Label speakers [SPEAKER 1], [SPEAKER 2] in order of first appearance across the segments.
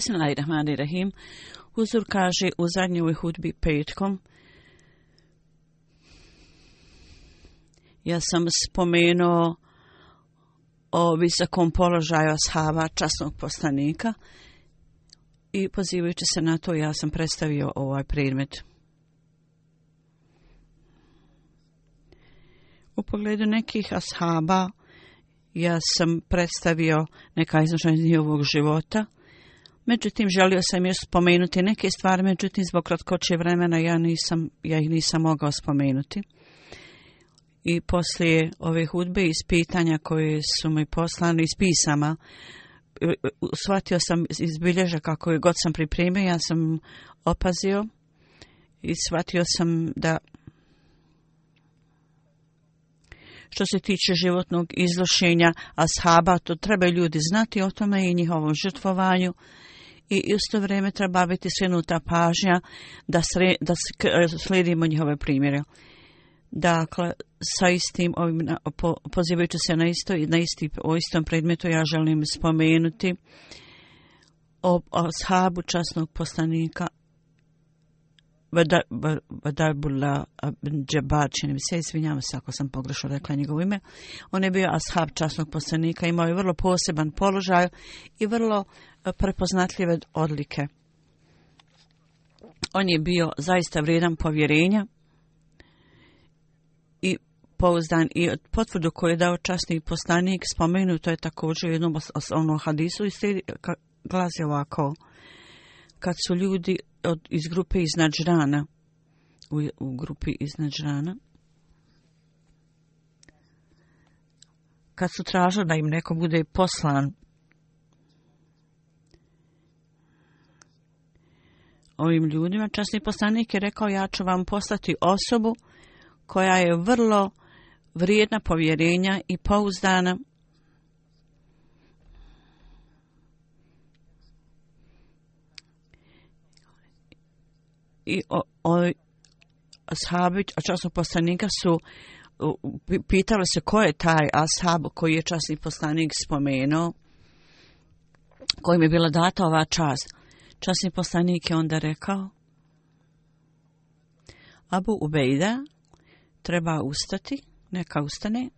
[SPEAKER 1] Bismillahirrahmanirrahim. Huzur kaže u zadnjoj hudbi petkom ja sam spomenuo o visokom položaju ashaba časnog poslanika i pozivajući se na to ja sam predstavio ovaj predmet. U pogledu nekih ashaba ja sam predstavio neka iz njihovog života – Međutim, želio sam još spomenuti neke stvari, međutim, zbog kratkoće vremena ja, nisam, ja ih nisam mogao spomenuti. I poslije ove hudbe iz pitanja koje su mi poslani iz pisama, shvatio sam iz bilježa kako je god sam pripremio, ja sam opazio i shvatio sam da što se tiče životnog izlošenja ashaba, to treba ljudi znati o tome i njihovom žrtvovanju i isto vrijeme treba biti svinuta pažnja da, sre, da e, slijedimo njihove primjere. Dakle, sa istim ovim, po, pozivajući se na isto i na isti, o istom predmetu, ja želim spomenuti o, o sahabu časnog poslanika Vadabula Džabar, čini mi se, izvinjavam se ako sam pogrešno rekla njegovo ime. On je bio ashab časnog poslanika, imao je vrlo poseban položaj i vrlo eh, prepoznatljive odlike. On je bio zaista vrijedan povjerenja i pouzdan i potvrdu koju je dao časni poslanik spomenuto je također u jednom osnovnom hadisu i slijedi glasi ovako kad su ljudi od, iz grupe iz žrana, u, u grupi iz žrana, kad su tražili da im neko bude poslan ovim ljudima, časni poslanik je rekao ja ću vam poslati osobu koja je vrlo vrijedna povjerenja i pouzdana i o, o ashabi, a časnog poslanika su pitali se ko je taj ashab koji je časni poslanik spomenuo, kojim je bila data ova čast. Časni poslanik je onda rekao, Abu Ubejda treba ustati, neka ustane.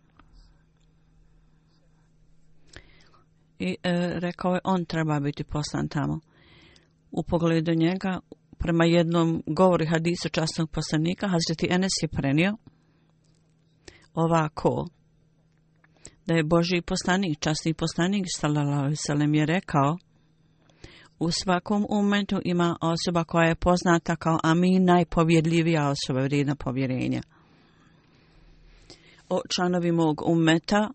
[SPEAKER 1] I e, rekao je, on treba biti poslan tamo. U pogledu njega, prema jednom govori hadisu časnog poslanika, Hazreti Enes je prenio ovako, da je Boži poslanik, časni poslanik, sallallahu sallam, je rekao, u svakom momentu ima osoba koja je poznata kao Amin, najpovjedljivija osoba, vrijedna povjerenja. o članovi mog umeta,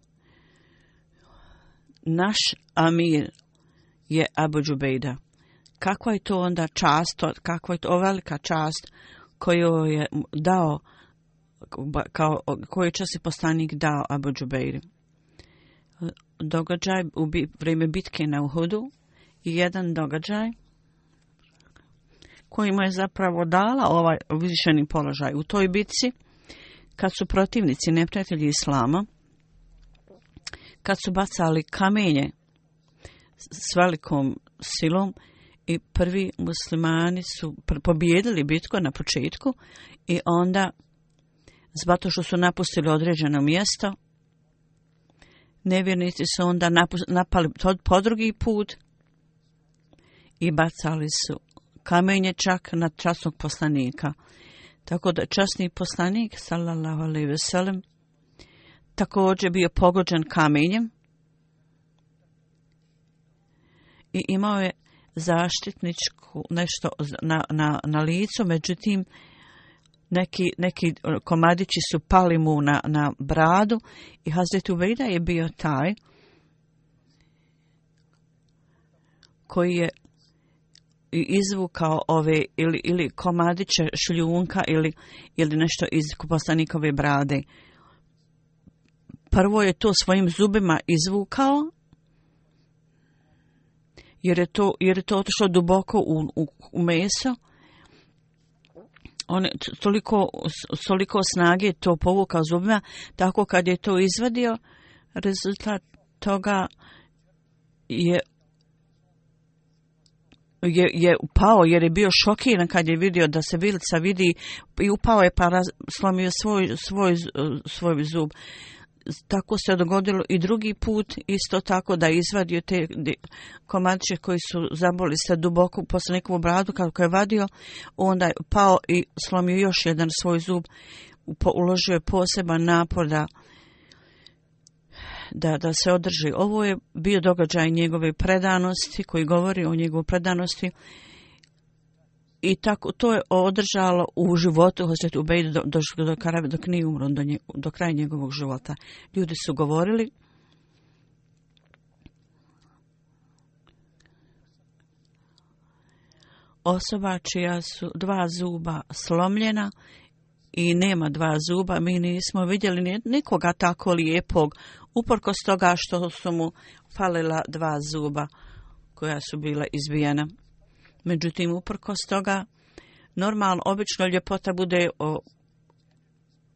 [SPEAKER 1] naš amir je Abu Džubejda. Kakva je to onda čast, kakva je to velika čast koju je dao, kao, koju čas je poslanik dao Abu Džubejdi. Događaj u bi, vrijeme bitke na Uhudu i jedan događaj koji mu je zapravo dala ovaj višeni položaj u toj bitci kad su protivnici neprijatelji Islama kad su bacali kamenje s velikom silom i prvi muslimani su pobjedili bitku na početku i onda zbato što su napustili određeno mjesto nevjernici su onda napali po drugi put i bacali su kamenje čak na časnog poslanika. Tako da časni poslanik, sallallahu alaihi ve sellem, također bio pogođen kamenjem i imao je zaštitničku nešto na, na, na licu, međutim neki, neki komadići su pali mu na, na bradu i Hazret Ubejda je bio taj koji je izvukao ove ili, ili komadiće šljunka ili, ili nešto iz poslanikove brade. Prvo je to svojim zubima izvukao, jer je to, jer je to otišlo duboko u, u, u meso. On je toliko, toliko snage to povukao zubima, tako kad je to izvadio, rezultat toga je je, je upao jer je bio šokiran kad je vidio da se vilica vidi i upao je pa raz, slomio svoj, svoj, svoj zub. Tako se dogodilo i drugi put isto tako da izvadio te komadiće koji su zaboli se duboko posle nekom bradu kako je vadio, onda je pao i slomio još jedan svoj zub. Uložio je poseban napor da da, da se održi. Ovo je bio događaj njegove predanosti koji govori o njegovoj predanosti i tako to je održalo u životu Hoset Ubejda do, do, do, do, dok nije umro do, nje, do kraja njegovog života. Ljudi su govorili osoba čija su dva zuba slomljena i nema dva zuba, mi nismo vidjeli nikoga tako lijepog uporkos toga što su mu falila dva zuba koja su bila izbijena. Međutim, uprkos toga, normalno, obično ljepota bude o,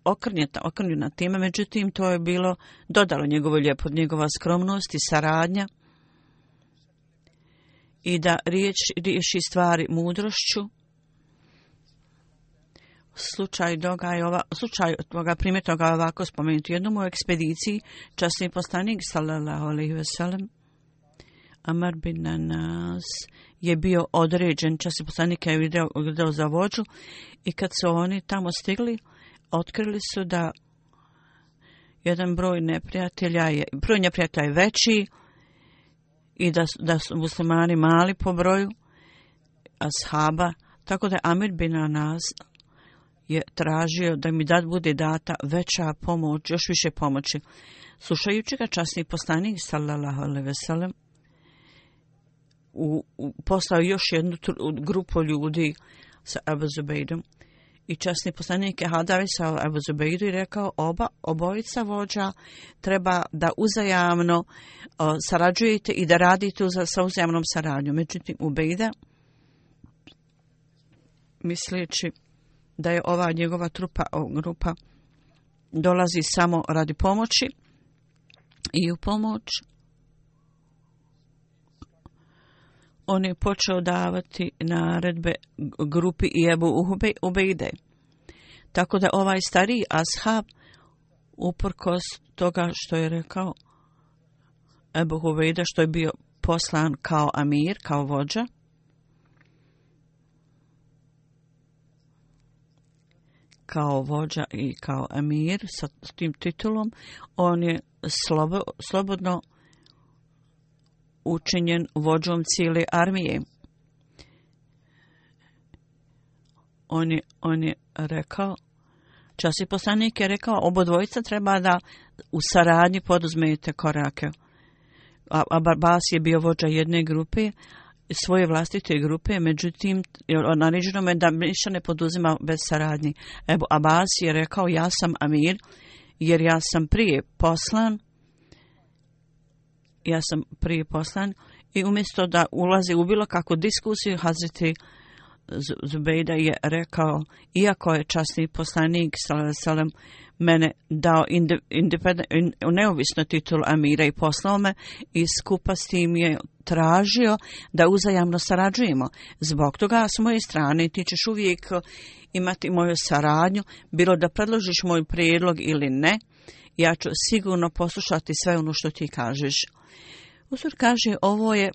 [SPEAKER 1] okrnjeta, okrnjena time, međutim, to je bilo dodalo njegovo ljepot, njegova skromnost i saradnja i da riječ, riješi stvari mudrošću, slučaj dogaja ova, slučaj toga primjetnoga ovako spomenuti. Jednom u ekspediciji časni postanik sallallahu alejhi ve sellem Amar bin Nanas je bio određen časni poslanik je video, video za vođu i kad su oni tamo stigli otkrili su da jedan broj neprijatelja je broj neprijatelja je veći i da, da su muslimani mali po broju ashaba tako da Amir bin Anas je tražio da mi dat bude data veća pomoć, još više pomoći. Slušajući ga časni poslanik, sallallahu alaihi ve sellem, u, u, poslao još jednu grupu ljudi sa Ebu Zubeidom i časni poslanik je hadavi sa Abu i rekao oba, obojica vođa treba da uzajamno o, sarađujete i da radite za, sa uzajamnom saradnjom. Međutim, Ubejda misleći da je ova njegova trupa, grupa dolazi samo radi pomoći i u pomoć on je počeo davati naredbe grupi i Ebu Ubejde. Tako da ovaj stari ashab uprkos toga što je rekao Ebu Ubejde što je bio poslan kao amir, kao vođa, kao vođa i kao emir sa tim titulom, on je slobo, slobodno učinjen vođom cijele armije. On je, on je rekao, Čas i poslanik je rekao, obo dvojica treba da u saradnji poduzmete korake. A, a Barbas je bio vođa jedne grupe, svoje vlastite grupe, međutim, naređeno me da ništa ne poduzima bez saradnji. Evo, Abbas je rekao, ja sam Amir, jer ja sam prije poslan, ja sam prije poslan, i umjesto da ulazi u bilo kakvu diskusiju, Hazreti Zubejda je rekao, iako je časni poslanik, salam, mene dao neovisno titul Amira i poslao me i skupa s tim je tražio da uzajamno sarađujemo. Zbog toga s moje strane ti ćeš uvijek imati moju saradnju, bilo da predložiš moj prijedlog ili ne, ja ću sigurno poslušati sve ono što ti kažeš. Usur kaže, ovo je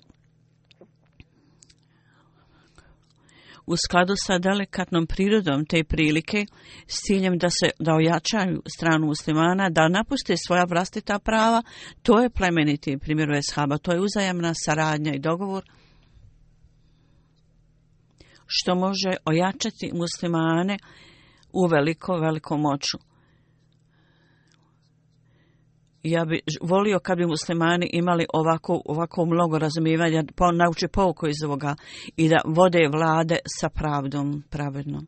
[SPEAKER 1] u skladu sa delikatnom prirodom te prilike s ciljem da se da ojačaju stranu muslimana, da napuste svoja vlastita prava, to je plemeniti primjer Veshaba, to je uzajamna saradnja i dogovor što može ojačati muslimane u veliko, veliko moću ja bi volio kad bi muslimani imali ovako, ovako mnogo razumijevanja, pa po, nauče pouko iz ovoga i da vode vlade sa pravdom pravedno.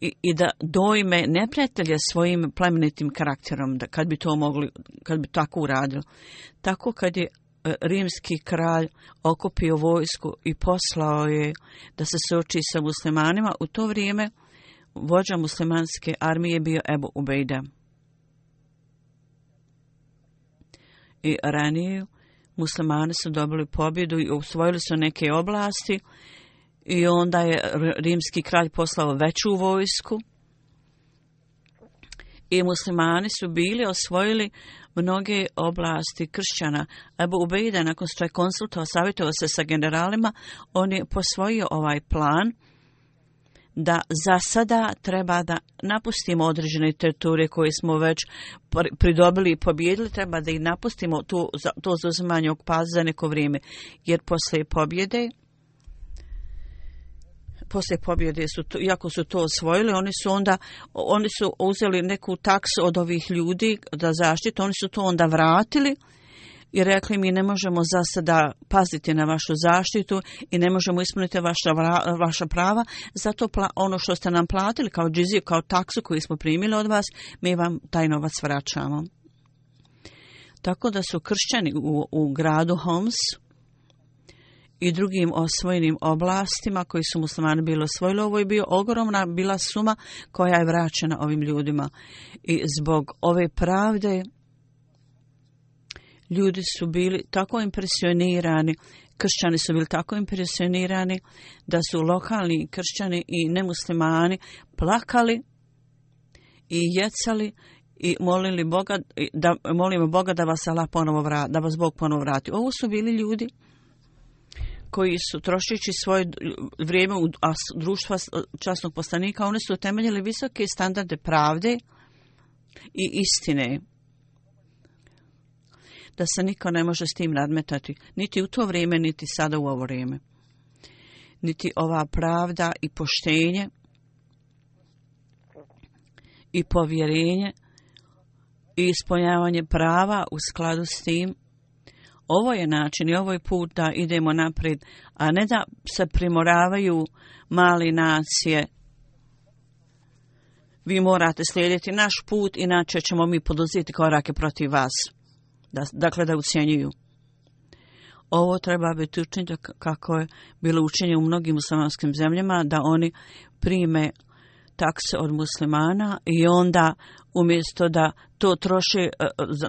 [SPEAKER 1] I, i da dojme neprijatelje svojim plemenitim karakterom, da kad bi to mogli, kad bi tako uradili. Tako kad je e, rimski kralj okupio vojsku i poslao je da se suoči sa muslimanima, u to vrijeme vođa muslimanske armije bio Ebu Ubejda. I ranije muslimani su dobili pobjedu i usvojili su neke oblasti i onda je rimski kralj poslao veću vojsku i muslimani su bili osvojili mnoge oblasti kršćana. Ebu Ubejda nakon što je konsultovao, savjetovao se sa generalima, on je posvojio ovaj plan – da za sada treba da napustimo određene teritorije koje smo već pridobili i pobjedili, treba da ih napustimo tu, to zauzimanje okpaza za neko vrijeme. Jer posle pobjede, posle pobjede su to, iako su to osvojili, oni su onda, oni su uzeli neku taksu od ovih ljudi da zaštitu, oni su to onda vratili, i rekli mi ne možemo za sada paziti na vašu zaštitu i ne možemo ispuniti vaša, vaša prava, zato pla, ono što ste nam platili kao džiziju, kao taksu koju smo primili od vas, mi vam taj novac vraćamo. Tako da su kršćani u, u gradu Homs i drugim osvojenim oblastima koji su muslimani bili osvojili, ovo je bio ogromna bila suma koja je vraćena ovim ljudima. I zbog ove pravde ljudi su bili tako impresionirani, kršćani su bili tako impresionirani da su lokalni kršćani i nemuslimani plakali i jecali i molili Boga da molimo Boga da vas Allah ponovo vrati, da vas Bog ponovo vrati. Ovo su bili ljudi koji su trošići svoje vrijeme u društva časnog poslanika, oni su temeljili visoke standarde pravde i istine da se niko ne može s tim nadmetati, niti u to vrijeme, niti sada u ovo vrijeme. Niti ova pravda i poštenje i povjerenje i ispunjavanje prava u skladu s tim, ovo je način i ovo je put da idemo naprijed, a ne da se primoravaju mali nacije. Vi morate slijediti naš put, inače ćemo mi poduzeti korake protiv vas da, dakle da ucijenjuju. Ovo treba biti učinjeno kako je bilo učinjeno u mnogim muslimanskim zemljama, da oni prime takse od muslimana i onda umjesto da to troše e, e, za,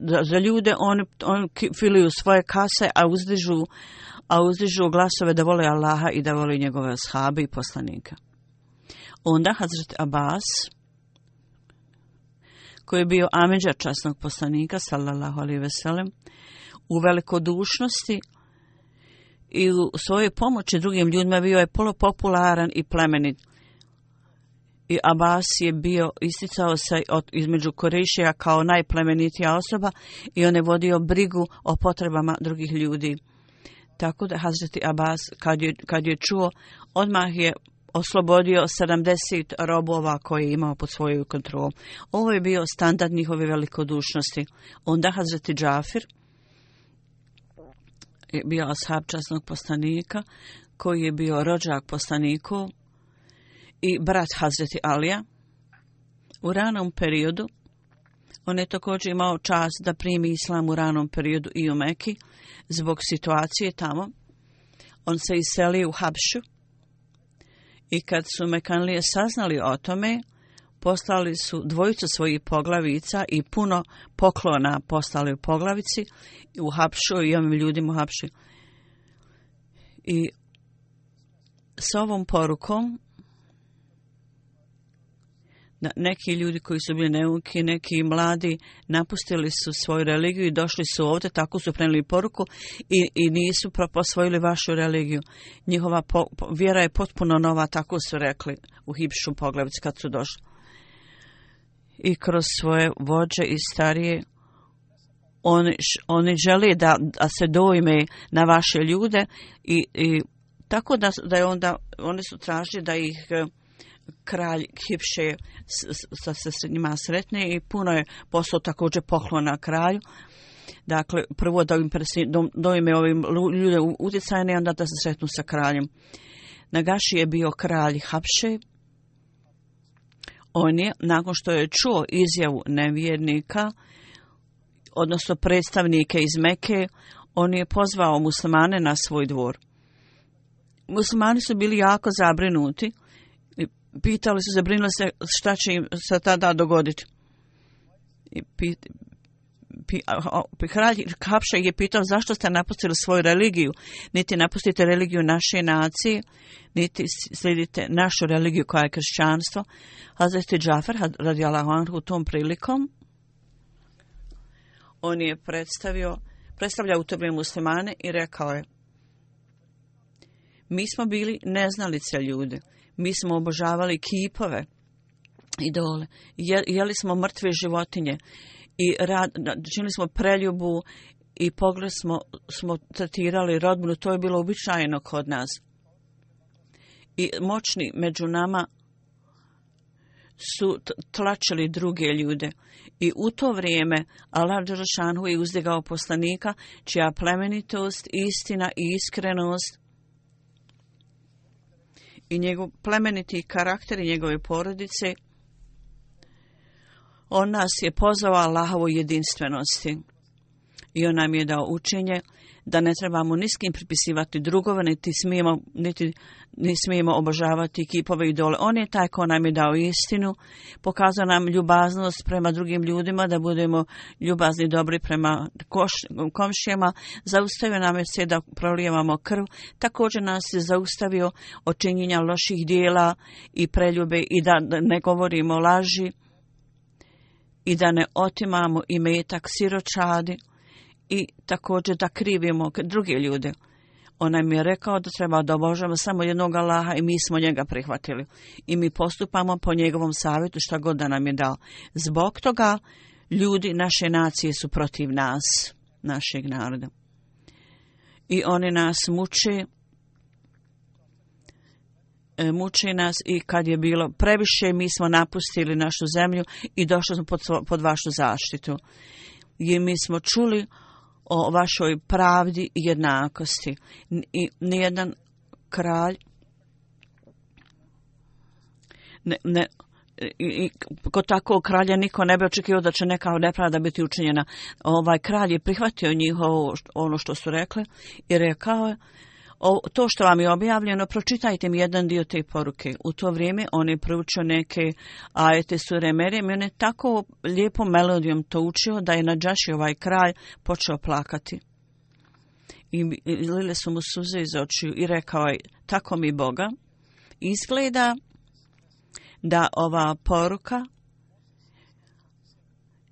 [SPEAKER 1] za, za ljude, oni, oni filiju svoje kase, a uzdižu, a uzdižu glasove da vole Allaha i da vole njegove ashabe i poslanika. Onda Hazret Abbas, koji je bio ameđa časnog poslanika, sallallahu alaihi veselem, u velikodušnosti i u svojoj pomoći drugim ljudima bio je polopopularan i plemenit. I Abbas je bio, isticao se od, između Korešija kao najplemenitija osoba i on je vodio brigu o potrebama drugih ljudi. Tako da Hazreti Abbas, kad je, kad je čuo, odmah je oslobodio 70 robova koje je imao pod svoju kontrolu. Ovo je bio standard njihove velikodušnosti. Onda Hazreti Džafir je bio ashab časnog poslanika, koji je bio rođak poslaniku i brat Hazreti Alija. U ranom periodu on je također imao čas da primi islam u ranom periodu i u Meki zbog situacije tamo. On se iselio u Habšu i kad su Mekanlije saznali o tome, poslali su dvojicu svojih poglavica i puno poklona poslali u poglavici u Hapšu i ovim ljudima u Hapšu. I s ovom porukom neki ljudi koji su bili neuki, neki mladi, napustili su svoju religiju i došli su ovdje, tako su prenili poruku i, i nisu posvojili vašu religiju. Njihova po, po, vjera je potpuno nova, tako su rekli u Hipšu poglavic kad su došli. I kroz svoje vođe i starije, oni, oni žele da, da se dojme na vaše ljude i, i tako da, da je onda, oni su tražili da ih kralj Hipše sa se s njima sretne i puno je poslao također poklona kralju. Dakle, prvo da im dojme ovim ljude utjecajne, onda da se sretnu sa kraljem. Nagaši je bio kralj Hapše. On je, nakon što je čuo izjavu nevjernika, odnosno predstavnike iz Meke, on je pozvao muslimane na svoj dvor. Muslimani su bili jako zabrinuti, pitali su, zabrinuli se šta će im se tada dogoditi. I pit, pi, kralj Kapša je pitao zašto ste napustili svoju religiju. Niti napustite religiju naše nacije, niti slijedite našu religiju koja je kršćanstvo. Hazreti Džafer radi Anhu u tom prilikom on je predstavio predstavlja u tome muslimane i rekao je mi smo bili neznalice ljude mi smo obožavali kipove, idole, Je, jeli smo mrtve životinje i rad, činili smo preljubu i pogled smo, smo tretirali rodbinu, to je bilo običajeno kod nas. I moćni među nama su tlačili druge ljude. I u to vrijeme Allah Đerašanhu je uzdigao poslanika, čija plemenitost, istina i iskrenost i njegov plemeniti karakter i njegove porodice, on nas je pozvao Allahovu jedinstvenosti. I on nam je dao učenje da ne trebamo niskim pripisivati drugove, niti smijemo, niti, niti smijemo obožavati kipove i dole. On je taj ko nam je dao istinu, pokazao nam ljubaznost prema drugim ljudima, da budemo ljubazni dobri prema koš, komšijama, zaustavio nam je se da prolijevamo krv, također nas je zaustavio od činjenja loših dijela i preljube i da ne govorimo laži i da ne otimamo imetak siročadi, i također da krivimo druge ljude. On nam je rekao da treba da obožavamo samo jednog Allaha i mi smo njega prihvatili. I mi postupamo po njegovom savjetu šta god da nam je dao. Zbog toga ljudi naše nacije su protiv nas, našeg naroda. I oni nas muče, e, muče nas i kad je bilo previše, mi smo napustili našu zemlju i došli smo pod, pod vašu zaštitu. I mi smo čuli o vašoj pravdi i jednakosti. I nijedan kralj ne, ne, i, i kod takvog kralja niko ne bi očekio da će neka nepravda biti učinjena. Ovaj kralj je prihvatio njihovo ono što su rekle i rekao je o, to što vam je objavljeno, pročitajte mi jedan dio te poruke. U to vrijeme on je proučio neke ajete sure Merijem i on je tako lijepom melodijom to učio da je na džaši ovaj kralj počeo plakati. I lile su mu suze iz očiju i rekao je, tako mi Boga, izgleda da ova poruka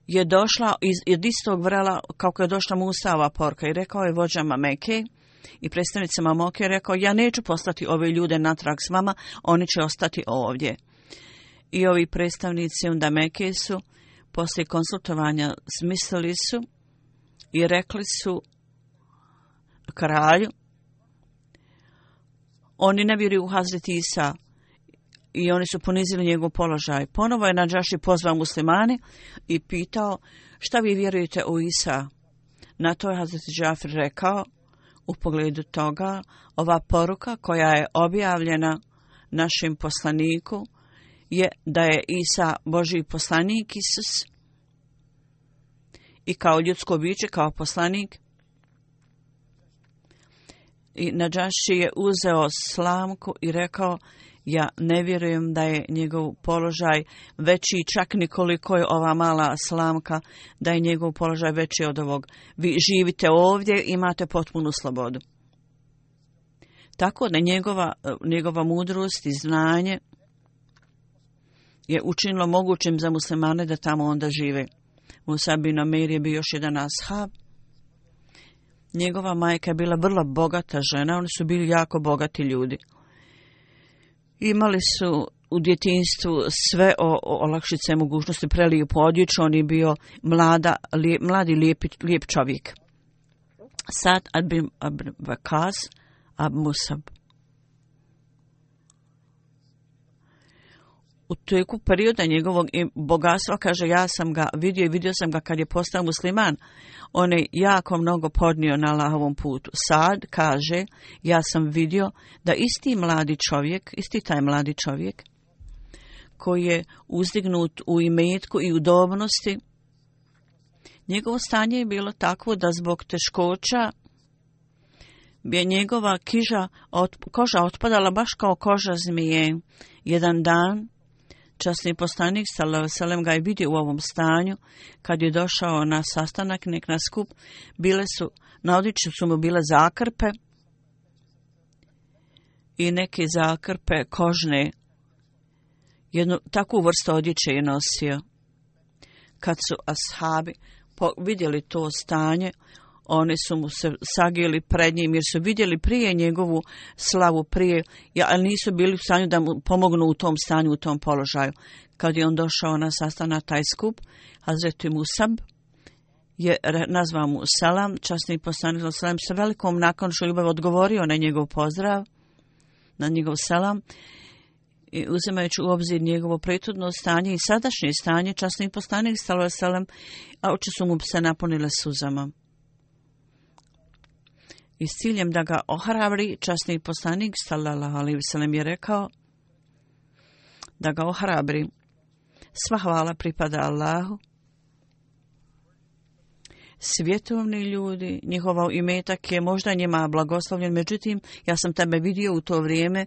[SPEAKER 1] je došla iz, iz istog vrela kako je došla Musa ova poruka i rekao je vođama Mekej, i predstavnicama Moke rekao, ja neću poslati ove ljude natrag s vama, oni će ostati ovdje. I ovi predstavnici onda Meke su, poslije konsultovanja, smislili su i rekli su kralju Oni ne vjeruju u Hazreti Isa i oni su ponizili njegov položaj. Ponovo je Nadžaši pozvao muslimani i pitao šta vi vjerujete u Isa. Na to je Hazreti Džafir rekao u pogledu toga ova poruka koja je objavljena našim poslaniku je da je Isa Boži poslanik Isus i kao ljudsko biće, kao poslanik. I Nađaši je uzeo slamku i rekao ja ne vjerujem da je njegov položaj veći čak nikoliko je ova mala slamka, da je njegov položaj veći od ovog. Vi živite ovdje, imate potpunu slobodu. Tako da njegova, njegova mudrost i znanje je učinilo mogućim za muslimane da tamo onda žive. Musa bin Omer je bio još jedan ashab. Njegova majka je bila vrlo bogata žena, oni su bili jako bogati ljudi. Imali su u djetinstvu sve o, o olakšice mogućnosti preliju odjeću, on je bio mlada, lijep, mladi lijep, lijep čovjek. Sad Abim Vakaz Ab Musab. U toku perioda njegovog bogatstva, kaže, ja sam ga vidio i vidio sam ga kad je postao musliman. On je jako mnogo podnio na Allahovom putu. Sad, kaže, ja sam vidio da isti mladi čovjek, isti taj mladi čovjek, koji je uzdignut u imetku i udobnosti, njegovo stanje je bilo takvo da zbog teškoća bi je njegova kiža, od, koža otpadala baš kao koža zmije. Jedan dan, Časni poslanik Salaveselem ga je vidio u ovom stanju kad je došao na sastanak, nek na skup. Bile su, na odličju su mu bile zakrpe i neke zakrpe kožne. Jednu takvu vrstu odjeće je nosio. Kad su ashabi vidjeli to stanje, oni su mu se sagili pred njim jer su vidjeli prije njegovu slavu prije, ali nisu bili u stanju da mu pomognu u tom stanju, u tom položaju. Kad je on došao na sastanak taj skup, Hazreti Musab je nazvao mu Salam, časni poslanik Salam, sa velikom nakonšu ljubav odgovorio na njegov pozdrav, na njegov Salam, i uzimajući u obzir njegovo prethodno stanje i sadašnje stanje, časni poslanik Salam, a oči su mu se napunile suzama i s ciljem da ga ohrabri, časni poslanik sallallahu alaihi wasallam je rekao da ga ohrabri. Sva hvala pripada Allahu. Svjetovni ljudi, njihova imetak je možda njima blagoslovljen, međutim, ja sam tebe vidio u to vrijeme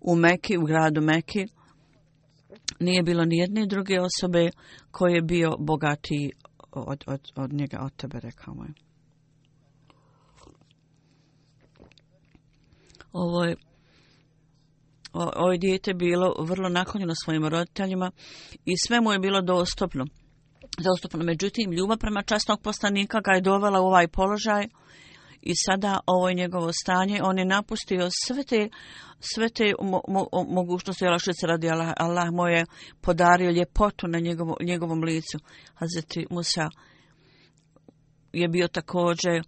[SPEAKER 1] u Meki, u gradu Meki. Nije bilo ni jedne druge osobe koje je bio bogatiji od, od, od njega, od tebe, rekao moj. Ovo je ovo dijete bilo vrlo naklonjeno svojim roditeljima i sve mu je bilo dostupno. Dostupno. Međutim, ljubav prema častnog poslanika ga je dovela u ovaj položaj i sada ovo je njegovo stanje. On je napustio sve te, sve te mo, mo, mogućnosti olakšice radi Allah. Allah mu je podario ljepotu na njegovo, njegovom licu. Hazreti Musa je bio također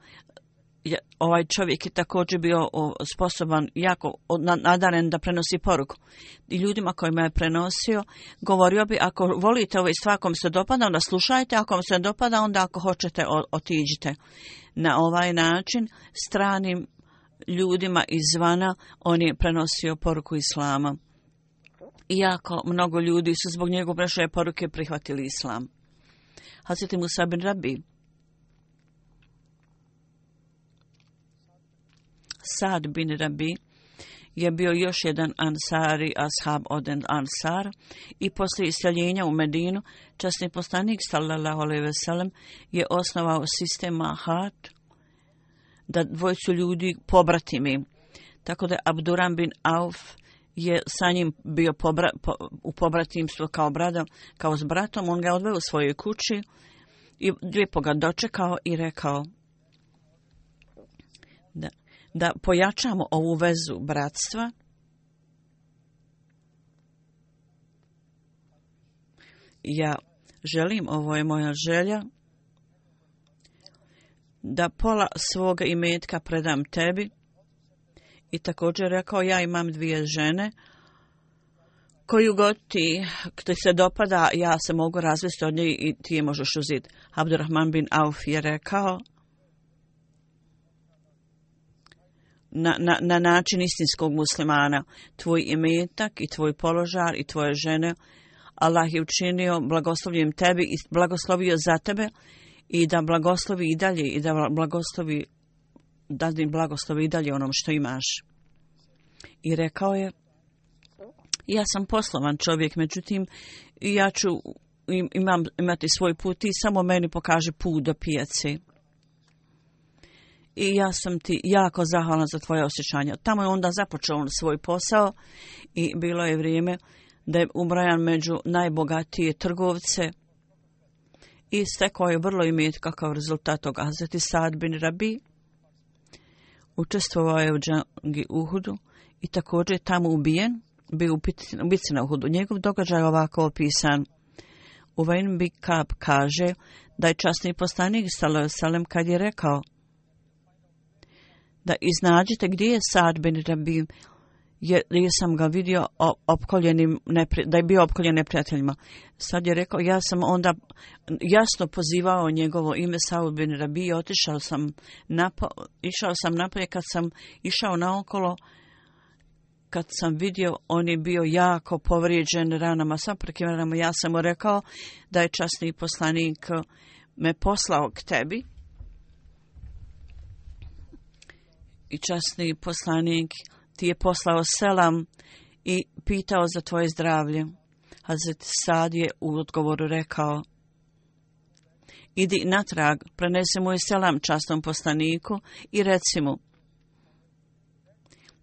[SPEAKER 1] ovaj čovjek je također bio sposoban jako nadaren da prenosi poruku. I ljudima kojima je prenosio, govorio bi, ako volite ovaj stvar vam se dopada, onda slušajte, ako vam se dopada, onda ako hoćete, otiđite. Na ovaj način, stranim ljudima izvana, on je prenosio poruku Islama. Iako mnogo ljudi su zbog njegove prešle poruke prihvatili Islam. Hazreti Musa bin Rabi, Sad bin Rabi je bio još jedan ansari ashab od ansar. I posle iseljenja u Medinu časni poslanik sallallahu alejhi ve sellem je osnovao sistem mahat da dvojcu ljudi pobratimi tako da Abduran bin Auf je sa njim bio pobra, po, u pobratimstvu kao brada, kao s bratom, on ga odveo u svojoj kući i lijepo ga dočekao i rekao da pojačamo ovu vezu bratstva ja želim, ovo je moja želja da pola svoga imetka predam tebi I također rekao, ja imam dvije žene, koju god ti, ti se dopada, ja se mogu razvesti od nje i ti je možeš uzeti. Abdurrahman bin Auf je rekao, na, na, na način istinskog muslimana, tvoj imetak i tvoj položar i tvoje žene, Allah je učinio blagoslovljen tebi i blagoslovio za tebe i da blagoslovi i dalje i da blagoslovi da im blagoslovi i dalje onom što imaš. I rekao je, ja sam poslovan čovjek, međutim, ja ću imam, imati svoj put i samo meni pokaže put do pijace. I ja sam ti jako zahvalna za tvoje osjećanje. Tamo je onda započeo on svoj posao i bilo je vrijeme da je ubrajan među najbogatije trgovce i stekao je vrlo imet kakav rezultat toga. Hazreti Sad bin Rabi učestvovao je u džangi Uhudu i također je tamo ubijen, bio ubici na Uhudu. Njegov događaj je ovako opisan. Uvain Bikab kaže da je časni postanik Salem kad je rekao da iznađete gdje je Sad bin Rabi je, sam ga vidio opkoljenim, da je bio opkoljen neprijateljima. Sad je rekao, ja sam onda jasno pozivao njegovo ime Saud bin Rabi i otišao sam napo, išao sam napolje kad sam išao naokolo, kad sam vidio, on je bio jako povrijeđen ranama, sa prekim ranama. Ja sam mu rekao da je časni poslanik me poslao k tebi. I časni poslanik ti je poslao selam i pitao za tvoje zdravlje. Hazret Sad je u odgovoru rekao, idi natrag, prenesi mu je selam častom poslaniku i reci mu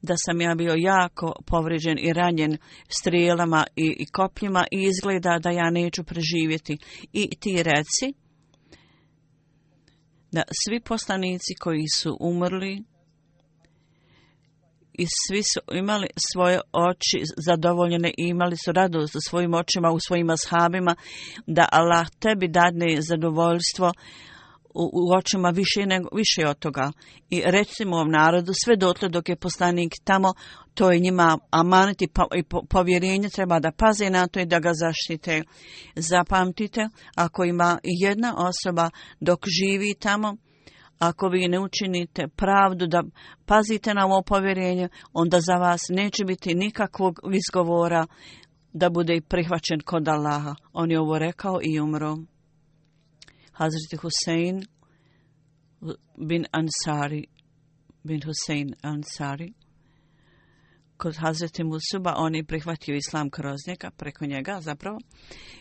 [SPEAKER 1] da sam ja bio jako povrijeđen i ranjen strijelama i, i kopljima i izgleda da ja neću preživjeti. I ti reci da svi poslanici koji su umrli, i svi su imali svoje oči zadovoljene i imali su radost u svojim očima, u svojim ashabima, da Allah tebi dadne zadovoljstvo u, u očima više, nego, više od toga. I recimo ovom narodu, sve dotle dok je poslanik tamo, to je njima amanet i povjerenje, treba da paze na to i da ga zaštite. Zapamtite, ako ima jedna osoba dok živi tamo, ako vi ne učinite pravdu da pazite na ovo povjerenje, onda za vas neće biti nikakvog izgovora da bude prihvaćen kod Allaha. On je ovo rekao i umro. Hazreti Husein bin Ansari, bin Husein Ansari, kod Hazreti Musuba, on je prihvatio islam kroz njega, preko njega zapravo.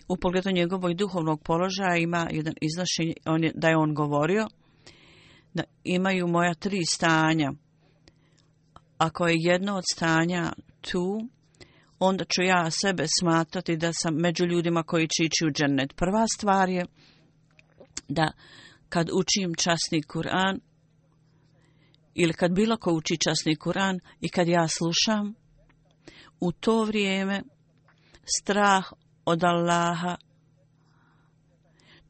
[SPEAKER 1] U pogledu njegovog duhovnog položaja ima jedan iznošenje on je, da je on govorio, da imaju moja tri stanja. Ako je jedno od stanja tu, onda ću ja sebe smatrati da sam među ljudima koji će ići u džennet. Prva stvar je da kad učim časni Kur'an ili kad bilo ko uči časni Kur'an i kad ja slušam, u to vrijeme strah od Allaha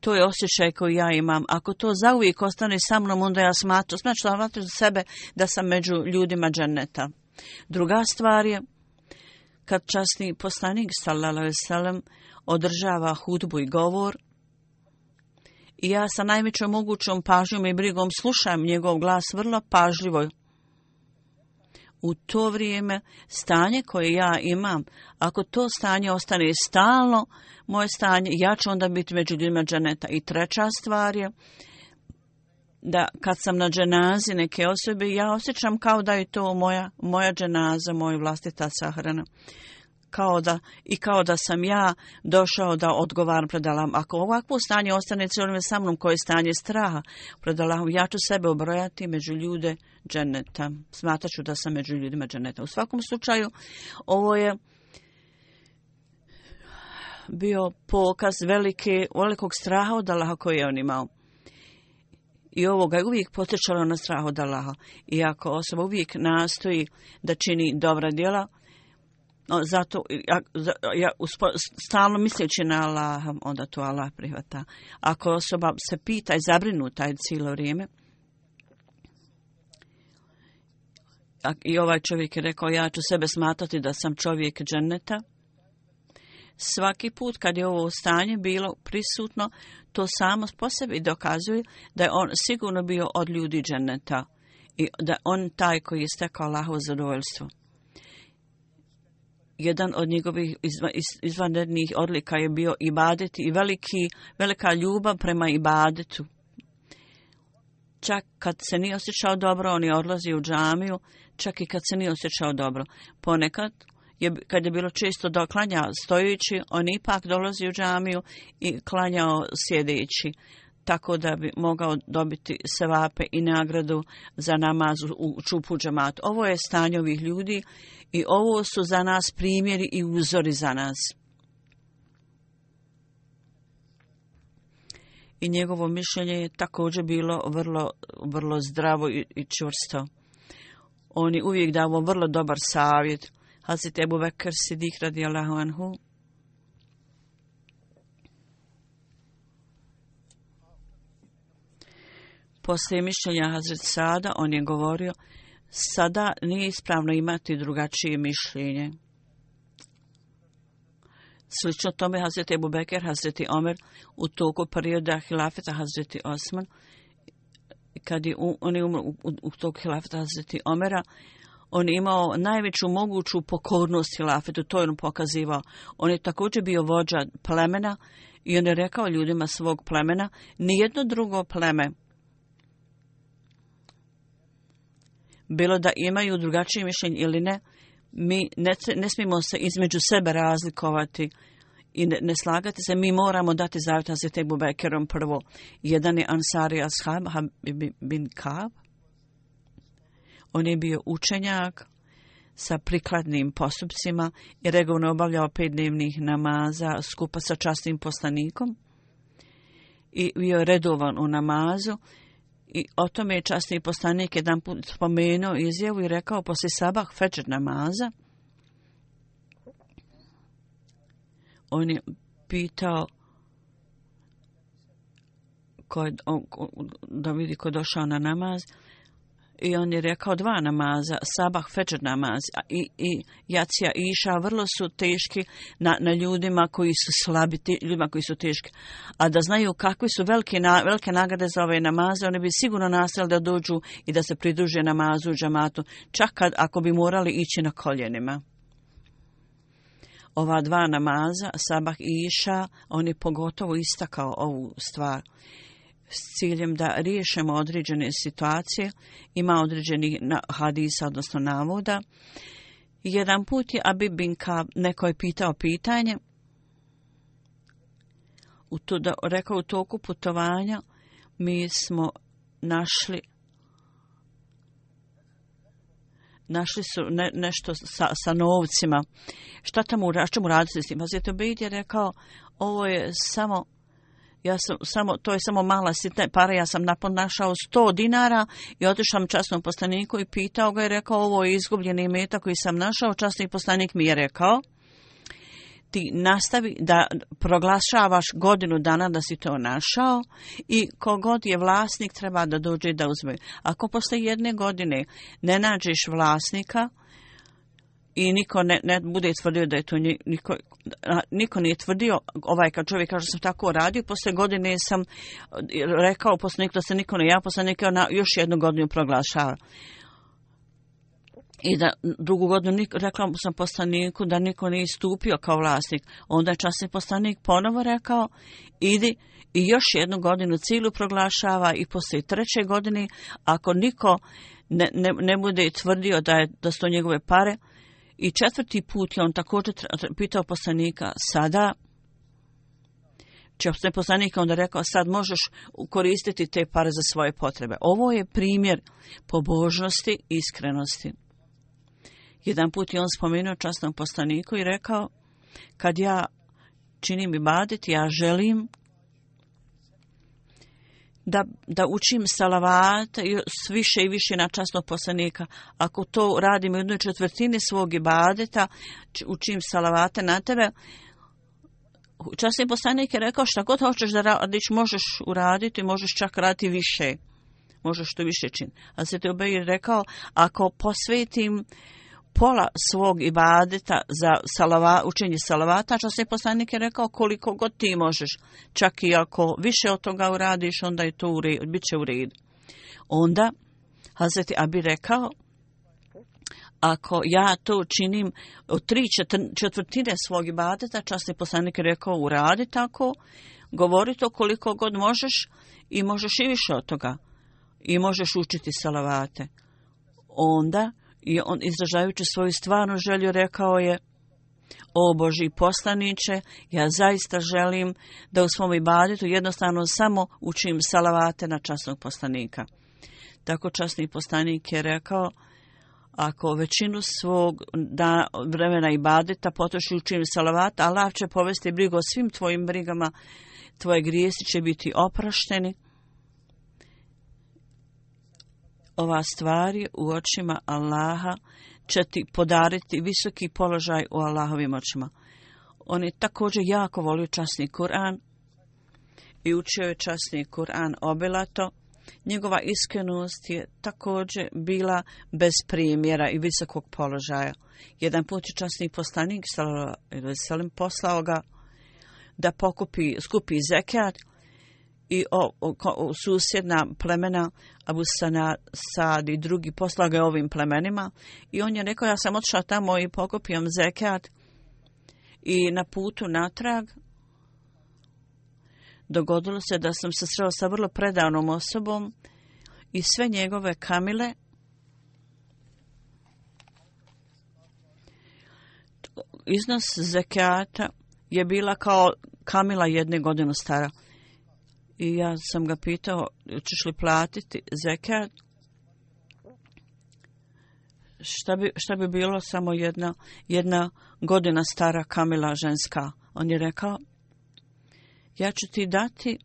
[SPEAKER 1] to je osjećaj koji ja imam. Ako to zauvijek ostane sa mnom, onda ja smatru, znači da smatru za sebe da sam među ljudima dženeta. Druga stvar je, kad časni poslanik, sallallahu alaihi održava hudbu i govor, i ja sa najvećom mogućom pažnjom i brigom slušam njegov glas vrlo pažljivo, u to vrijeme stanje koje ja imam, ako to stanje ostane stalno, moje stanje, ja ću onda biti među ljudima dženeta. I treća stvar je da kad sam na dženazi neke osobe, ja osjećam kao da je to moja, moja dženaza, moja vlastita sahrana. Kao da, I kao da sam ja došao da odgovaram pred Allahom. Ako ovakvo stanje ostane cijelom sa mnom, koje je stanje straha pred Allahom, ja ću sebe obrojati među ljude dženeta. Smataću da sam među ljudima dženeta. U svakom slučaju, ovo je bio pokaz velike, velikog straha od Allaha koji je on imao. I ovo ga je uvijek potečalo na strah od Allaha. Iako osoba uvijek nastoji da čini dobra djela, no, zato ja, ja, uspo, stalno misleći na Allaha, onda to Allah prihvata. Ako osoba se pita i zabrinuta je cijelo vrijeme, I ovaj čovjek je rekao, ja ću sebe smatrati da sam čovjek dženeta. Svaki put kad je ovo stanje bilo prisutno, to samo po sebi dokazuje da je on sigurno bio od ljudi dženeta i da on taj koji je stekao Allahovo zadovoljstvo. Jedan od njegovih izvanrednih odlika je bio ibadet i veliki, velika ljubav prema ibadetu. Čak kad se nije osjećao dobro, on je odlazio u džamiju, čak i kad se nije osjećao dobro. Ponekad, je, kad je bilo često da klanja stojući, on ipak dolazi u džamiju i klanjao sjedeći tako da bi mogao dobiti sevape i nagradu za namaz u čupu džamat. Ovo je stanje ovih ljudi i ovo su za nas primjeri i uzori za nas. I njegovo mišljenje je također bilo vrlo, vrlo zdravo i, i čvrsto. On je uvijek davo vrlo dobar savjet. Hazit Ebu Bekr Sidik radijallahu anhu Poslije mišljenja Hazret Sada, on je govorio, sada nije ispravno imati drugačije mišljenje. Slično tome Hazret Ebu Bekir, Hazreti Omer, u toku perioda hilafeta Hazreti Osman, kad je on je umro u, u, u toku hilafeta Hazreti Omera, on je imao najveću moguću pokornost hilafetu, to je on pokazivao. On je također bio vođa plemena i on je rekao ljudima svog plemena, nijedno drugo pleme, bilo da imaju drugačije mišljenje ili ne, mi ne, ne smijemo se između sebe razlikovati i ne, ne slagati se. Mi moramo dati zavjet Hazreti Ebu Bekerom prvo. Jedan je Ansari Ashab bin Kav. On je bio učenjak sa prikladnim postupcima i regovno obavljao pet dnevnih namaza skupa sa častnim poslanikom. I bio je redovan u namazu I o tome je časni poslanik jedan put spomenuo izjavu i rekao posle sabah fečer namaza. On je pitao ko je, on, da vidi ko došao na namaz. I on je rekao dva namaza, sabah, fečer namaz i, i jacija i iša vrlo su teški na, na ljudima koji su slabi, te, ljudima koji su teški. A da znaju kakvi su velike, na, velike nagrade za ove namaze, oni bi sigurno nastavili da dođu i da se pridruže namazu u džamatu, čak kad, ako bi morali ići na koljenima. Ova dva namaza, sabah i iša, on je pogotovo istakao ovu stvar s ciljem da riješimo određene situacije, ima određeni hadisa, odnosno navoda. Jedan put je Abib bin Kab, neko je pitao pitanje, u to, da, rekao u toku putovanja, mi smo našli našli su ne, nešto sa, sa novcima. Šta tamo, šta ćemo raditi s tim? Pa Hazreti Obid je rekao, ovo je samo ja sam samo, to je samo mala sitna para, ja sam napon našao 100 dinara i otišao časnom poslaniku i pitao ga i rekao ovo je izgubljeni meta koji sam našao, časni poslanik mi je rekao ti nastavi da proglašavaš godinu dana da si to našao i kogod je vlasnik treba da dođe da uzme. Ako posle jedne godine ne nađeš vlasnika, i niko ne, ne bude tvrdio da je to niko, niko nije tvrdio ovaj kad čovjek kaže sam tako radio posle godine sam e, rekao posle niko da se niko ne ja posle niko na još jednu godinu proglašava i da drugu godinu nik, rekla sam poslaniku da niko nije istupio kao vlasnik. Onda je časni poslanik ponovo rekao idi i još jednu godinu cilu proglašava i posle treće godine ako niko ne, ne, ne bude tvrdio da, je, da su to njegove pare I četvrti put je on također pitao poslanika, sada će se poslanik onda rekao, sad možeš koristiti te pare za svoje potrebe. Ovo je primjer pobožnosti i iskrenosti. Jedan put je on spomenuo častnom poslaniku i rekao, kad ja činim i badit, ja želim da, da učim salavat više i više na častnog poslanika. Ako to radim u jednoj četvrtini svog ibadeta, učim salavate na tebe, častni poslanik je rekao šta god hoćeš da radiš, možeš uraditi, možeš čak raditi više. možeš to više čin. A se te obej rekao, ako posvetim pola svog ibadeta za salava, učenje salavata, što se poslanik je rekao koliko god ti možeš, čak i ako više od toga uradiš, onda je to u redu, bit će u redu. Onda, Hazreti Abi rekao, ako ja to činim od tri četvrtine svog ibadeta, časni poslanik je rekao uradi tako, govori to koliko god možeš i možeš i više od toga. I možeš učiti salavate. Onda, i on izražajući svoju stvarnu želju rekao je, o Boži poslaniće, ja zaista želim da u svom ibadetu jednostavno samo učim salavate na časnog poslanika. Tako časni poslanik je rekao, ako većinu svog da, vremena ibadeta potroši učim čim Allah će povesti brigu o svim tvojim brigama, tvoje grijesi će biti oprašteni. Ova stvari u očima Allaha će ti podariti visoki položaj u Allahovim očima. On je također jako volio časni Kur'an i učio je časni Kur'an obilato. Njegova iskrenost je također bila bez primjera i visokog položaja. Jedan put je časni poslanik Salim poslao ga da pokupi, skupi zekat i o, o, o, susjedna plemena Abu Sana, Sad i drugi poslaga ovim plemenima. I on je rekao ja sam odšao tamo i pokopio zekat i na putu natrag. Dogodilo se da sam se sreo sa vrlo predavnom osobom i sve njegove kamile. Iznos zekata je bila kao kamila jedne godine stara. I ja sam ga pitao, ćeš li platiti zekat? Šta bi, šta bi bilo samo jedna, jedna godina stara kamila ženska? On je rekao, ja ću ti dati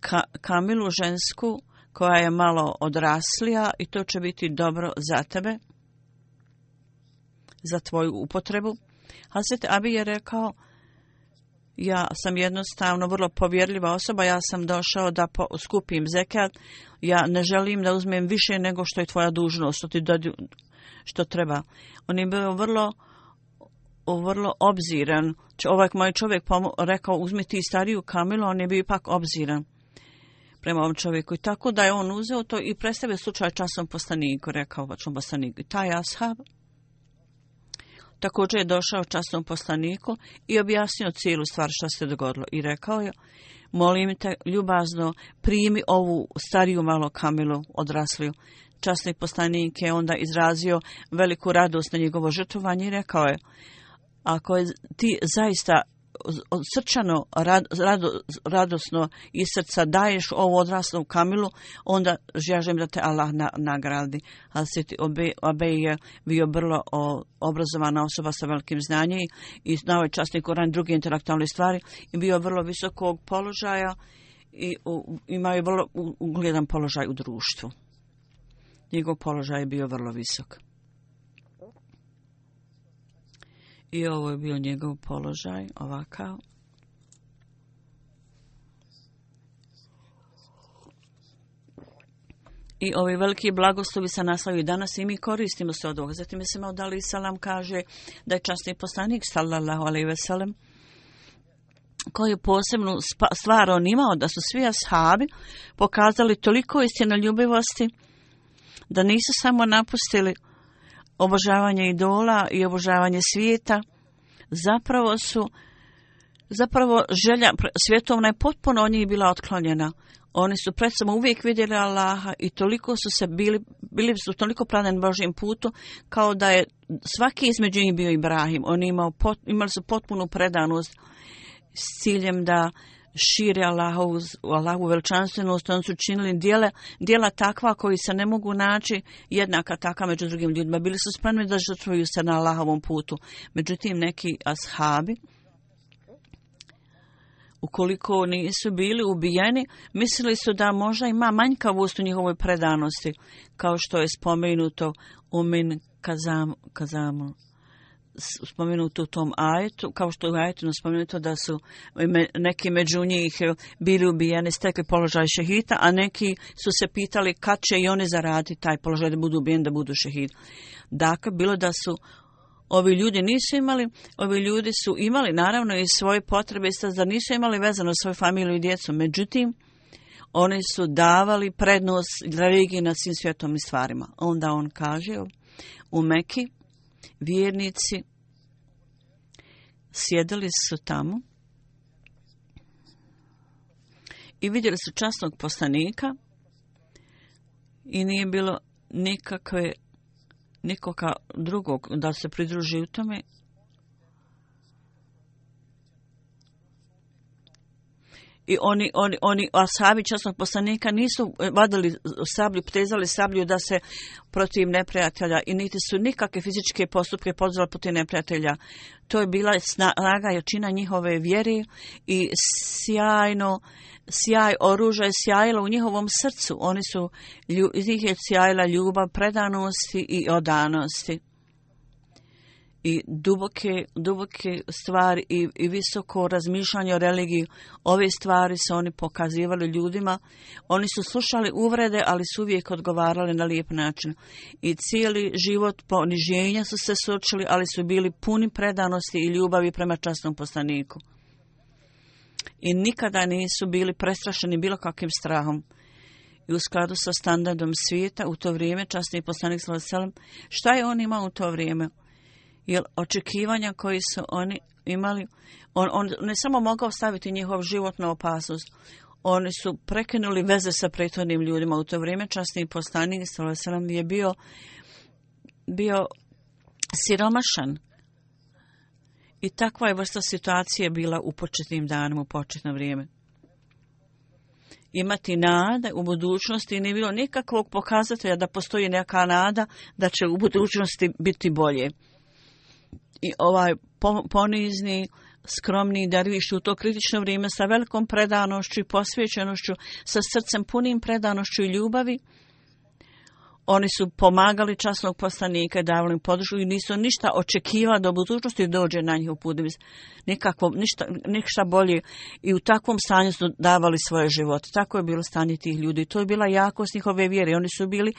[SPEAKER 1] ka, kamilu žensku koja je malo odraslija i to će biti dobro za tebe, za tvoju upotrebu. Hazret Abi je rekao, ja sam jednostavno vrlo povjerljiva osoba, ja sam došao da po, skupim zekat, ja ne želim da uzmem više nego što je tvoja dužnost, što ti dodi, što treba. On je bio vrlo vrlo obziran. Ovaj moj čovjek rekao, uzmi ti stariju kamilu, on je bio ipak obziran prema ovom čovjeku. I tako da je on uzeo to i predstavio slučaj časom postaniku, rekao vačom postaniku. I taj ashab također je došao časnom poslaniku i objasnio cijelu stvar što se dogodilo. I rekao je, molim te ljubazno, primi ovu stariju malo kamilu odrasliju. Časni poslanik je onda izrazio veliku radost na njegovo žrtvovanje i rekao je, ako je ti zaista srčano, rad, rado, radosno iz srca daješ ovu odraslom kamilu, onda želim da te Allah na, nagradi. Ali se ti obe, obe je bio vrlo o, obrazovana osoba sa velikim znanjem i znao je ovaj časni Koran druge intelektualne stvari i bio vrlo visokog položaja i u, imao je vrlo ugledan položaj u društvu. Njegov položaj je bio vrlo visok. I ovo je bio njegov položaj, ovakav. I ovi veliki blagoslovi se naslaju danas i mi koristimo se od ovoga. Zatim je se malo dali salam kaže da je častni poslanik sallallahu alaihi ve sellem koju posebnu stvar on imao da su svi ashabi pokazali toliko istinoljubivosti da nisu samo napustili obožavanje idola i obožavanje svijeta, zapravo su, zapravo želja svjetovna je potpuno od njih bila otklonjena. Oni su pred samo uvijek vidjeli Allaha i toliko su se bili, bili su toliko planen Božim putu, kao da je svaki između njih bio Ibrahim. Oni imao, imali su potpunu predanost s ciljem da šire Allahovu, Allahovu veličanstvenost, oni su činili dijela, dijela takva koji se ne mogu naći jednaka takva među drugim ljudima. Bili su spremni da žrtvuju se na Allahovom putu. Međutim, neki ashabi, ukoliko nisu bili ubijeni, mislili su da možda ima manjkavost u njihovoj predanosti, kao što je spomenuto umin kazam, kazamu spomenuto u tom ajetu, kao što je u ajetu spomenuto da su neki među njih bili ubijeni, stekli položaj šehita, a neki su se pitali kad će i oni zaraditi taj položaj da budu ubijeni, da budu šehid. Dakle, bilo da su ovi ljudi nisu imali, ovi ljudi su imali naravno i svoje potrebe, da nisu imali vezano svoju familiju i djecu, međutim, oni su davali prednost religiji nad svim svjetom i stvarima. Onda on kaže u Meki, vjernici sjedili su tamo i vidjeli su časnog poslanika i nije bilo nikakve nikoga drugog da se pridruži u tome. I oni, oni, oni ashabi časnog poslanika nisu eh, vadili sablju, ptezali sablju da se protiv neprijatelja i niti su nikakve fizičke postupke pozvali protiv neprijatelja. To je bila snaga jačina njihove vjere i sjajno, sjaj oružja je sjajilo u njihovom srcu. Oni su, iz njih je sjajila ljubav, predanosti i odanosti i duboke, duboke stvari i, i visoko razmišljanje o religiji. Ove stvari su oni pokazivali ljudima. Oni su slušali uvrede, ali su uvijek odgovarali na lijep način. I cijeli život poniženja su se suočili, ali su bili puni predanosti i ljubavi prema častnom poslaniku. I nikada nisu bili prestrašeni bilo kakvim strahom. I u skladu sa standardom svijeta u to vrijeme, častni poslanik Salasalem, šta je on imao u to vrijeme? Jer očekivanja koji su oni imali, on, on ne samo mogao staviti njihov život na opasnost, oni su prekinuli veze sa prethodnim ljudima. U to vrijeme časni postanik Stalasalam je bio, bio siromašan. I takva je vrsta situacije bila u početnim danima, u početno vrijeme. Imati nade u budućnosti nije bilo nikakvog pokazatelja da postoji neka nada da će u budućnosti biti bolje i ovaj ponizni, skromni derviš u to kritično vrijeme sa velikom predanošću i posvećenošću, sa srcem punim predanošću i ljubavi, oni su pomagali časnog poslanika i davali im podršku i nisu ništa očekivali do budućnosti dođe na njih put. Nikako, ništa, ništa bolje. I u takvom stanju su davali svoje živote. Tako je bilo stanje tih ljudi. To je bila jakost njihove vjere. Oni su bili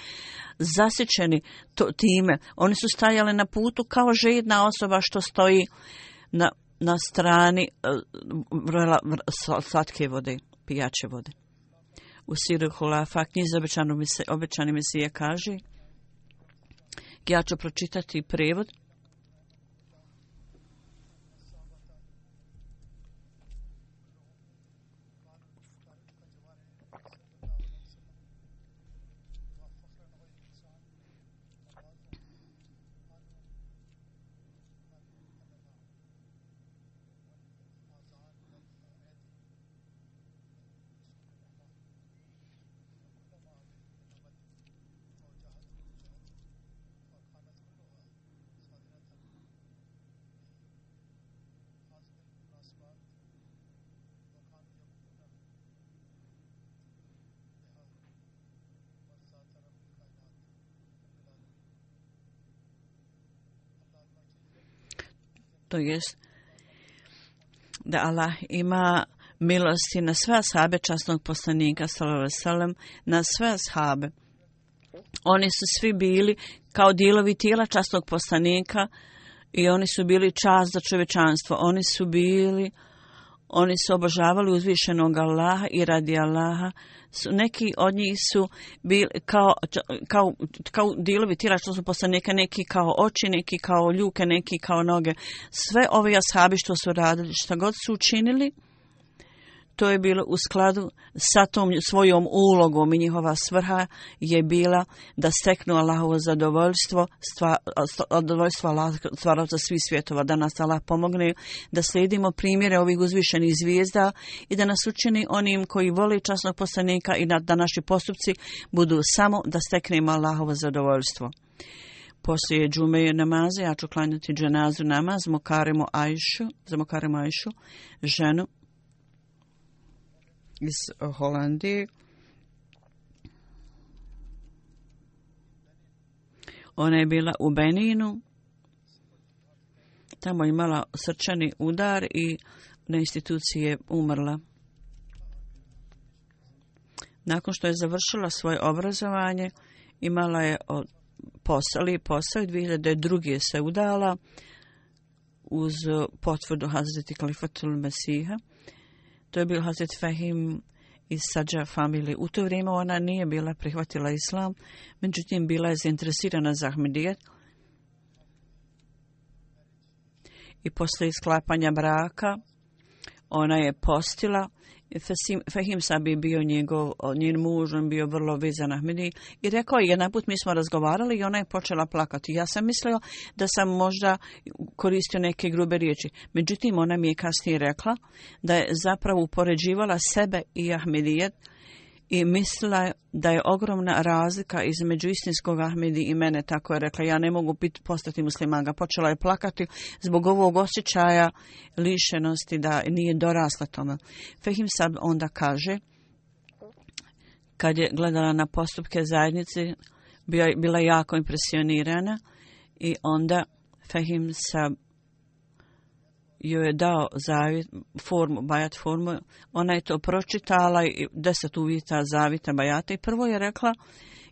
[SPEAKER 1] zasjećeni to, time. Oni su stajali na putu kao žedna osoba što stoji na, na strani uh, slatke vode, pijače vode u Siru Hulafa, knjize obećani mesija kaže, ja ću pročitati prevod, to jest da Allah ima milosti na sve ashabe časnog poslanika sallallahu na sve ashabe oni su svi bili kao dijelovi tijela časnog poslanika i oni su bili čast za čovečanstvo oni su bili oni su obožavali uzvišenog Allaha i radi Allaha su, neki od njih su bili kao, kao, kao dilovi tira što su poslanika, neki kao oči, neki kao ljuke, neki kao noge. Sve ove ashabi što su radili, šta god su učinili, to je bilo u skladu sa tom svojom ulogom i njihova svrha je bila da steknu Allahovo zadovoljstvo, zadovoljstvo stvaravca svih svjetova, da nas Allah pomogne da slijedimo primjere ovih uzvišenih zvijezda i da nas učini onim koji voli časnog poslanika i da naši postupci budu samo da steknemo Allahovo zadovoljstvo. Poslije džume namaze, ja ću klanjati dženazu namaz, mokaremo Ajšu, za mokaremo Ajšu, ženu iz Holandije. Ona je bila u Beninu tamo je imala srčani udar i na instituciji je umrla. Nakon što je završila svoje obrazovanje, imala je posao, posao i 2002. se udala uz potvrdu Hazreti Kalifatul Mesiha. To je bil Hazret Fahim iz Sađa familije. U to vrijeme ona nije bila prihvatila islam, međutim bila je zainteresirana za Ahmedijet. I posle isklapanja braka ona je postila Fahim Sabi bio njegov, njen muž, on bio vrlo vezan Ahmedi i rekao je, jedan put mi smo razgovarali i ona je počela plakati. Ja sam mislio da sam možda koristio neke grube riječi. Međutim, ona mi je kasnije rekla da je zapravo upoređivala sebe i Ahmedijet i mislila da je ogromna razlika između istinskog Ahmedi i mene, tako je rekla, ja ne mogu biti, postati muslimanga. Počela je plakati zbog ovog osjećaja lišenosti da nije dorasla tome. Fehim Sab onda kaže, kad je gledala na postupke zajednice, bila jako impresionirana i onda Fehim Sab joj je dao zavit, formu, bajat formu, ona je to pročitala i deset uvjeta zavita bajata i prvo je rekla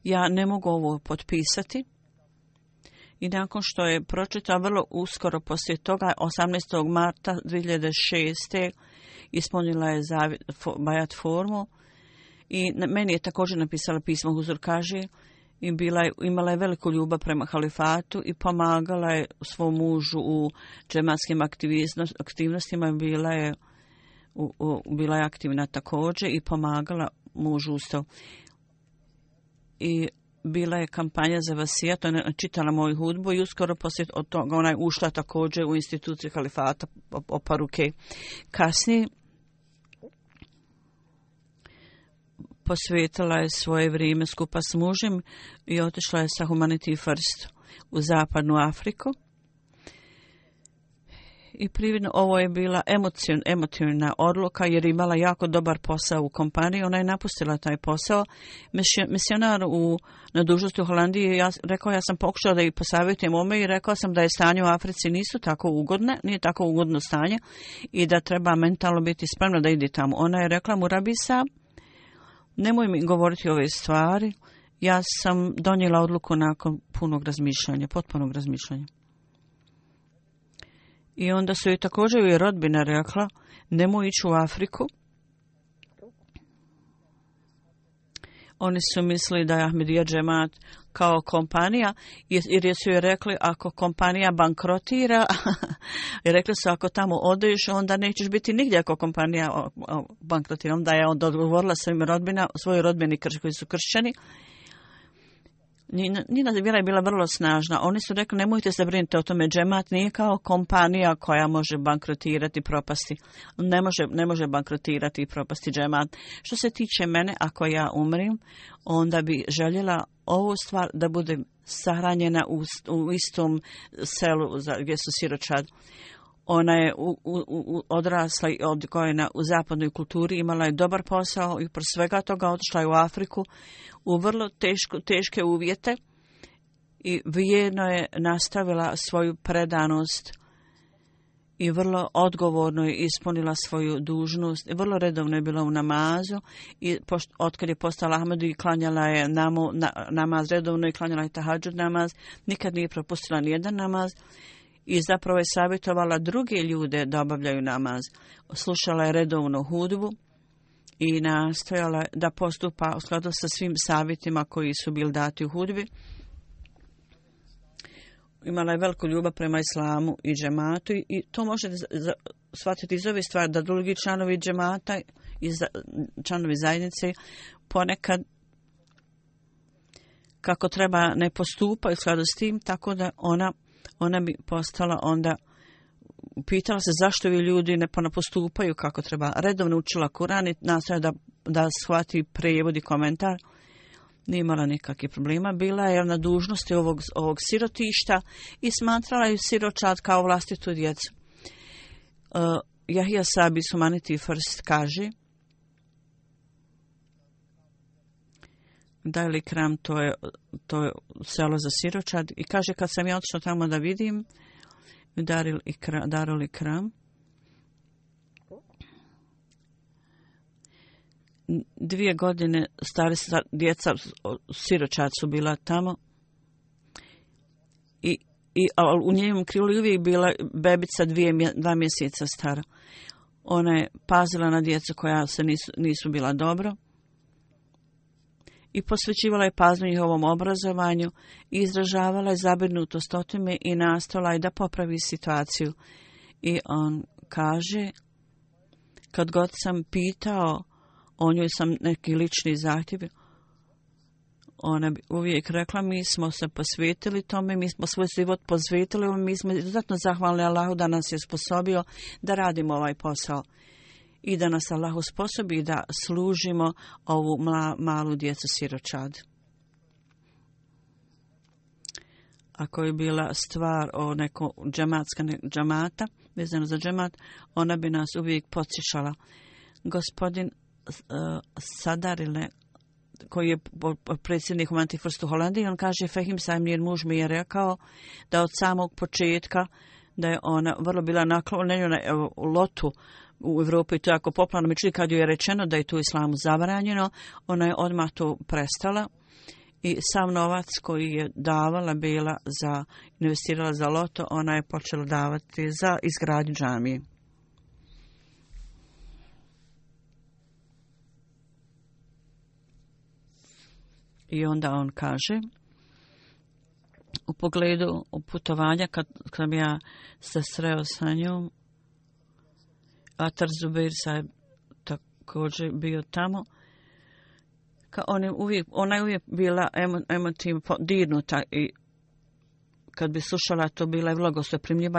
[SPEAKER 1] ja ne mogu ovo potpisati i nakon što je pročitala vrlo uskoro poslije toga 18. marta 2006. ispunila je zavit, bajat formu i meni je također napisala pismo Huzur kaže i bila je, imala je veliku ljubav prema halifatu i pomagala je svom mužu u džematskim aktivnostima i bila je, u, u, bila je aktivna također i pomagala mužu usto. I bila je kampanja za vasijat, ona je čitala moju hudbu i uskoro poslije od toga ona je ušla također u instituciju halifata oparuke. Kasnije posvetila je svoje vrijeme skupa s mužem i otišla je sa Humanity First u zapadnu Afriku. I prividno ovo je bila emocion, emotivna odluka jer imala jako dobar posao u kompaniji. Ona je napustila taj posao. Misionar u, na dužnosti u Holandiji, ja, rekao ja sam pokušao da ih posavjetujem ome i rekao sam da je stanje u Africi nisu tako ugodne, nije tako ugodno stanje i da treba mentalno biti spremna da ide tamo. Ona je rekla mu, Rabisa, nemoj mi govoriti ove stvari. Ja sam donijela odluku nakon punog razmišljanja, potpunog razmišljanja. I onda su joj također i rodbina rekla, nemoj ići u Afriku. Oni su mislili da je Ahmedija džemat kao kompanija, jer su joj rekli ako kompanija bankrotira, i rekli su ako tamo odeš, onda nećeš biti nigdje ako kompanija bankrotira. Onda je onda odgovorila svojim rodbina, svojoj rodbini koji su kršćani, Nina vjera je bila vrlo snažna. Oni su rekli, nemojte se brinuti o tome, džemat nije kao kompanija koja može bankrotirati i propasti. Ne može, ne može bankrotirati i propasti džemat. Što se tiče mene, ako ja umrim, onda bi željela ovu stvar da budem sahranjena u, u istom selu za, gdje su siročad. Ona je u, u, u, odrasla i odgojena u zapadnoj kulturi, imala je dobar posao i pro svega toga otišla je u Afriku u vrlo teško, teške uvjete i vjerno je nastavila svoju predanost i vrlo odgovorno je ispunila svoju dužnost. Vrlo redovno je bila u namazu i pošto, otkad je postala Ahmedu i klanjala je namu, na, namaz redovno i klanjala je tahadžud namaz. Nikad nije propustila nijedan namaz i zapravo je savjetovala druge ljude da obavljaju namaz. Slušala je redovnu hudbu i nastojala da postupa u skladu sa svim savjetima koji su bili dati u hudbi. Imala je veliku ljubav prema islamu i džematu i to možete shvatiti iz ove stvari da drugi članovi džemata i članovi zajednice ponekad kako treba ne postupa u skladu s tim, tako da ona ona bi postala onda pitala se zašto vi ljudi ne postupaju kako treba. Redovno učila Kuran i nastoja da, da shvati prevod i komentar. Nije imala nikakvih problema. Bila je na dužnosti ovog, ovog sirotišta i smatrala je siročad kao vlastitu djecu. Uh, Jahija Sabi Sumaniti First kaže Dajli Kram, to je, to je selo za siročad. I kaže, kad sam ja otišla tamo da vidim, Daril Ikram, Darul Kram, Dvije godine stare djeca siročad su bila tamo i, i a u njenom krilu uvijek bila bebica dvije, dva mjeseca stara. Ona je pazila na djecu koja se nisu, nisu bila dobro i posvećivala je pažnju njihovom obrazovanju i izražavala je zabrinutost o tome i nastala je da popravi situaciju. I on kaže, kad god sam pitao o njoj sam neki lični zahtjev, ona bi uvijek rekla, mi smo se posvetili tome, mi smo svoj život posvetili, mi smo izuzetno zahvalni Allahu da nas je sposobio da radimo ovaj posao i da nas Allah usposobi da služimo ovu mla, malu djecu siročad. Ako je bila stvar o neko džematska ne, džamata, vezano za džemat, ona bi nas uvijek podsjećala. Gospodin uh, Sadarile, koji je predsjednik u Antifrstu Holandiji, on kaže, Fehim Sajmir muž mi je rekao da od samog početka da je ona vrlo bila naklonjena u lotu u Evropi to jako popularno. Međutim, kad joj je rečeno da je to islamu zabranjeno, ona je odmah to prestala i sam novac koji je davala bila za, investirala za loto, ona je počela davati za izgradnju džamije. I onda on kaže, u pogledu putovanja, kad, kad ja se sreo sa njom, Atar Zubair je također bio tamo. Ka on je uvijek, ona je uvijek bila emo, emotivno dirnuta i kad bi slušala to bila je vrlo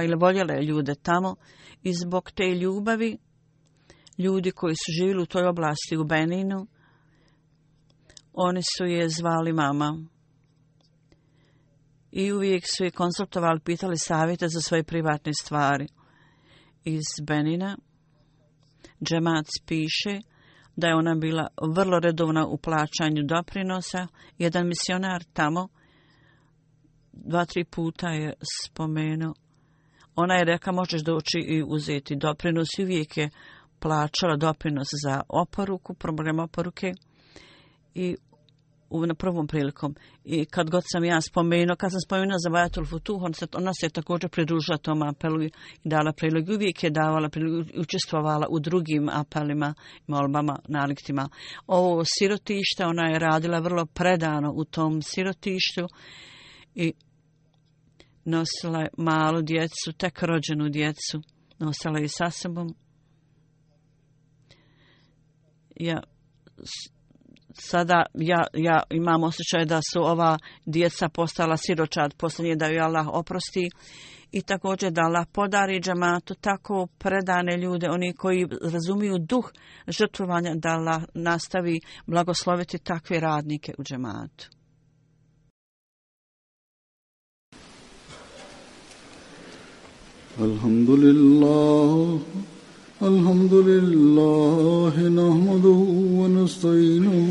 [SPEAKER 1] ili voljela je ljude tamo. I zbog te ljubavi ljudi koji su živjeli u toj oblasti u Beninu oni su je zvali mama. I uvijek su je konsultovali, pitali savjete za svoje privatne stvari. Iz Benina džemac piše da je ona bila vrlo redovna u plaćanju doprinosa. Jedan misionar tamo dva, tri puta je spomenuo. Ona je reka možeš doći i uzeti doprinos i uvijek je plaćala doprinos za oporuku, program oporuke i u, na prvom prilikom. I kad god sam ja spomenuo, kad sam spomenuo za Vajatul Futuh, on se, ona se također pridružila tom apelu i dala prilog. Uvijek je davala prilog, učestvovala u drugim apelima, molbama, naliktima. Ovo sirotište, ona je radila vrlo predano u tom sirotištu i nosila je malu djecu, tek rođenu djecu, nosila je sa sobom. Ja sada ja, ja imam osjećaj da su ova djeca postala siročad posljednje da ju Allah oprosti i također da Allah podari džamatu tako predane ljude, oni koji razumiju duh žrtvovanja da Allah nastavi blagosloviti takve radnike u džamatu.
[SPEAKER 2] Alhamdulillah الحمد لله نحمده ونستعينه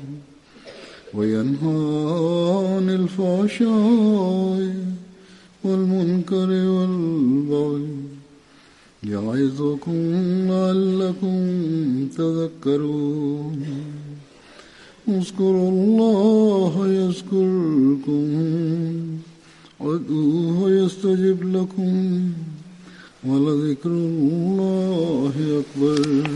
[SPEAKER 2] وينهى عن الفحشاء والمنكر والبغي يعظكم لعلكم تذكرون. اذكروا الله يذكركم وادعوه يستجب لكم ولذكر الله أكبر.